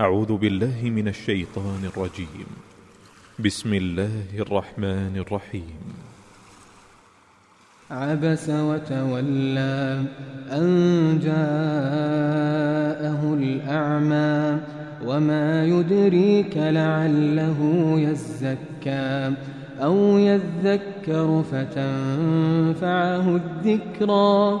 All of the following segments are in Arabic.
أعوذ بالله من الشيطان الرجيم. بسم الله الرحمن الرحيم. عبس وتولى أن جاءه الأعمى وما يدريك لعله يزكى أو يذكر فتنفعه الذكرى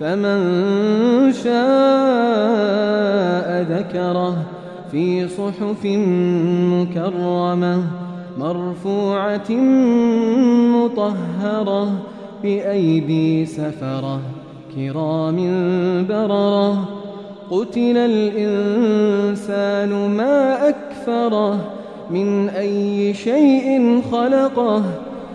فمن شاء ذكره في صحف مكرمة مرفوعة مطهرة بأيدي سفرة كرام بررة قتل الإنسان ما أكفره من أي شيء خلقه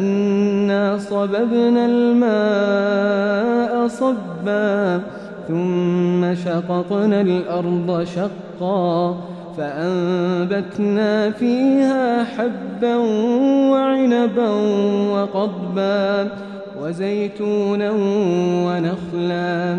أنا صببنا الماء صبا ثم شققنا الأرض شقا فأنبتنا فيها حبا وعنبا وقضبا وزيتونا ونخلا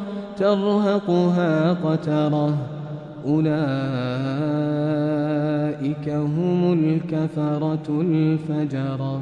ترهقها قترة. أولئك هم الكفرة الفجرة.